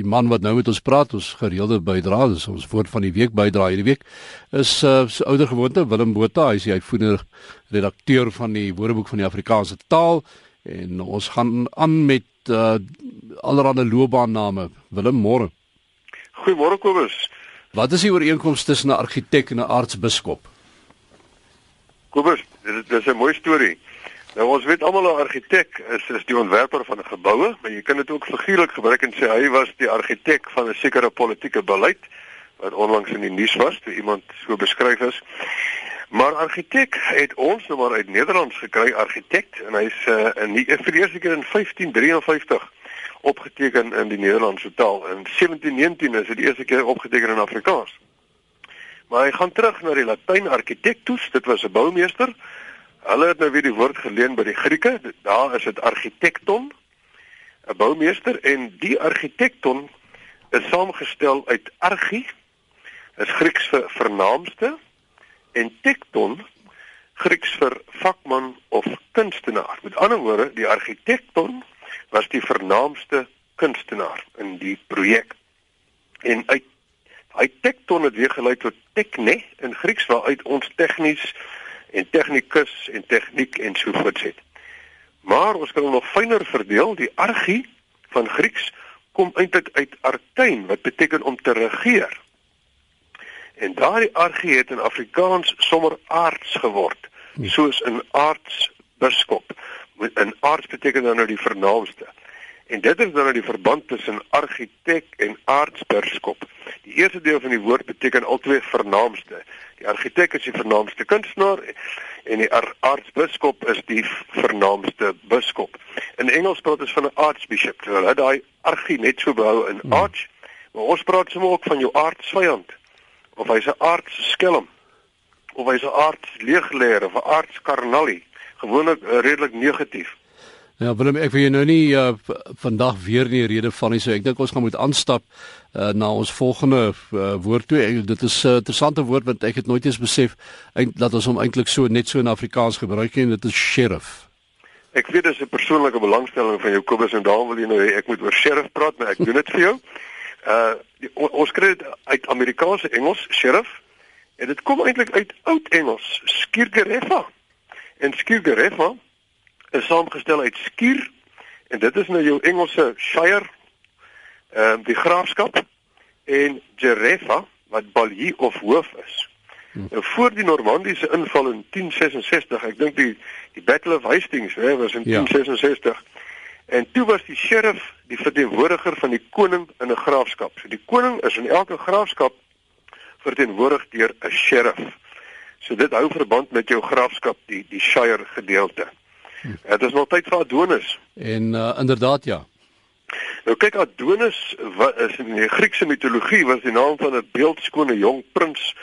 Die man wat nou met ons praat, ons gereelde bydra, dis ons woord van die week bydra hierdie week, is uh, so ouer gewoonte Willem Botha, hy is die uitvoerende redakteur van die Woordeboek van die Afrikaanse taal en ons gaan aan met uh, allerlei loopbaanname. Willem, môre. Goeiemôre Kobus. Wat is die ooreenkoms tussen 'n argitek en 'n aartsbiskop? Kobus, dit, dit is 'n mooi storie. Nou ons weet almal 'n argitek is is die ontwerper van 'n geboue, maar jy kan dit ook figuurlik gebruik en sê hy was die argitek van 'n sekere politieke beleid wat onlangs in die nuus was, toe iemand so beskryf is. Maar argitek het ons nou maar uit Nederlands gekry argitek en hy's uh, in die eerste keer in 1553 opgeteken in die Nederlandse taal. In 1719 is dit die eerste keer opgeteken in Afrikaans. Maar hy gaan terug na die Latyn architectus, dit was 'n boumeester. Hulle het nou weer die woord geleen by die Grieke. Daar is dit architecton, 'n boumeester en die architecton is saamgestel uit archi, is Grieks vir vernaamste en tekton Grieks vir vakman of kunstenaar. Met ander woorde, die architecton was die vernaamste kunstenaar in die projek. En uit hy tekton het weer gelei tot tekne in Grieks waaruit ons tegnies en tegnikus en tegniek en so voort het. Maar ons kan nog fyner verdeel, die argie van Grieks kom eintlik uit artein wat beteken om te regeer. En daardie argie het in Afrikaans sommer aards geword, hm. soos 'n aardsbiskop in aards beteken dan nou die vernaamste. En dit is dan nou die verband tussen argitek en aardsbiskop. Die eerste deel van die woord beteken albei vernaamste. Die argitek is die vernaamste kunstenaar en die aardsbiskop is die vernaamste biskop. In Engels praat ons van 'n archbishop. Hulle het daai argie net so behou in hmm. arch, maar ons praat sommer ook van jou aardsvyand of hy's 'n aardskelm of hy's 'n aardsleegleer of 'n aardskarnalie gewoonlik uh, redelik negatief. Ja, Willem, ek wil jou nou nie uh, vandag weer nie rede van nie, so ek dink ons gaan moet aanstap uh, na ons volgende uh, woord toe. Ek, dit is 'n uh, interessante woord wat ek het nooit eens besef eint dat ons hom eintlik so net so in Afrikaans gebruik en dit is sheriff. Ek weet dit is 'n persoonlike belangstelling van jou Kobus en daarom wil jy nou hê ek moet oor sheriff praat, maar ek doen dit vir jou. Uh die, ons kry dit uit Amerikaanse Engels, sheriff. En dit kom eintlik uit oud Engels, skiergerefa. En Skiergerefa is saamgestel uit Skier en dit is nou jou Engelse shire ehm uh, die graafskap en Gerefa wat balie of hoof is. Hm. Nou voor die Normandiese inval in 1066, ek dink die die Battle of Hastings, hè, was in ja. 1066. En toe was die sheriff die verteenwoordiger van die koning in 'n graafskap. So die koning is in elke graafskap verteenwoordig deur 'n sheriff. So dit hou verband met jou graafskap die die Shire gedeelte. Hm. Dit is nog tyd vir Adonis. En uh, inderdaad ja. Nou kyk Adonis wat is in die Griekse mitologie was die naam van 'n beeldskone jong prins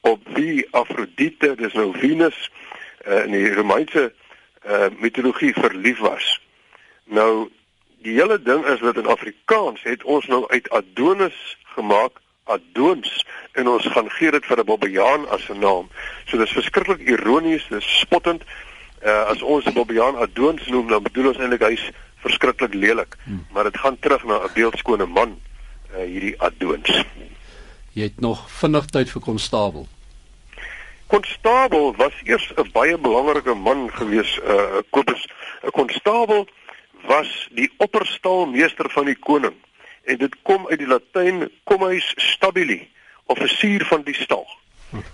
op wie Afrodite, dis nou Venus uh, in die Romeinse uh, mitologie verlief was. Nou die hele ding is dat in Afrikaans het ons nou uit Adonis gemaak Adoons en ons gaan gee dit vir 'n Bobbejaan as 'n naam. So dis verskriklik ironies, dis spottend. Uh as ons 'n Bobbejaan Adoons noem, dan bedoel ons eintlik hy's verskriklik lelik, hmm. maar dit gaan terug na 'n beeldskone man, uh hierdie Adoons. Jy het nog vinnig tyd vir konstabel. Konstabel was eers 'n baie belangrike man gewees, uh Kobus. 'n Konstabel was die opperstalmeester van die koning en dit kom uit die Latyn commuis stabili, offisier van die stal.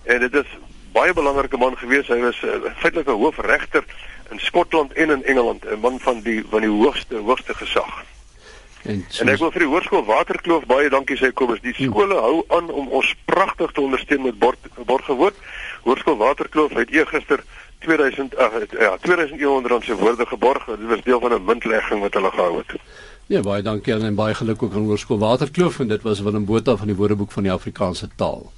En dit is baie belangrike man gewees. Hy was uh, feitelik 'n hoofregter in Skotland en in Engeland, 'n man van die van die hoogste hoogste gesag. En, soos... en ek wil vir die hoërskool Waterkloof baie dankie sê Kobus. Die skole hou aan om ons pragtig te ondersteun met bord borgewoord. Hoërskool Waterkloof het eergister 2000 ag ja, 2100 rand se woorde geborg. Dit was deel van 'n muntlegging wat hulle gehou het. Ja, baie dankie en baie geluk ook aan Hoërskool Waterkloof en dit was Willem Botha van die Woordeboek van die Afrikaanse taal.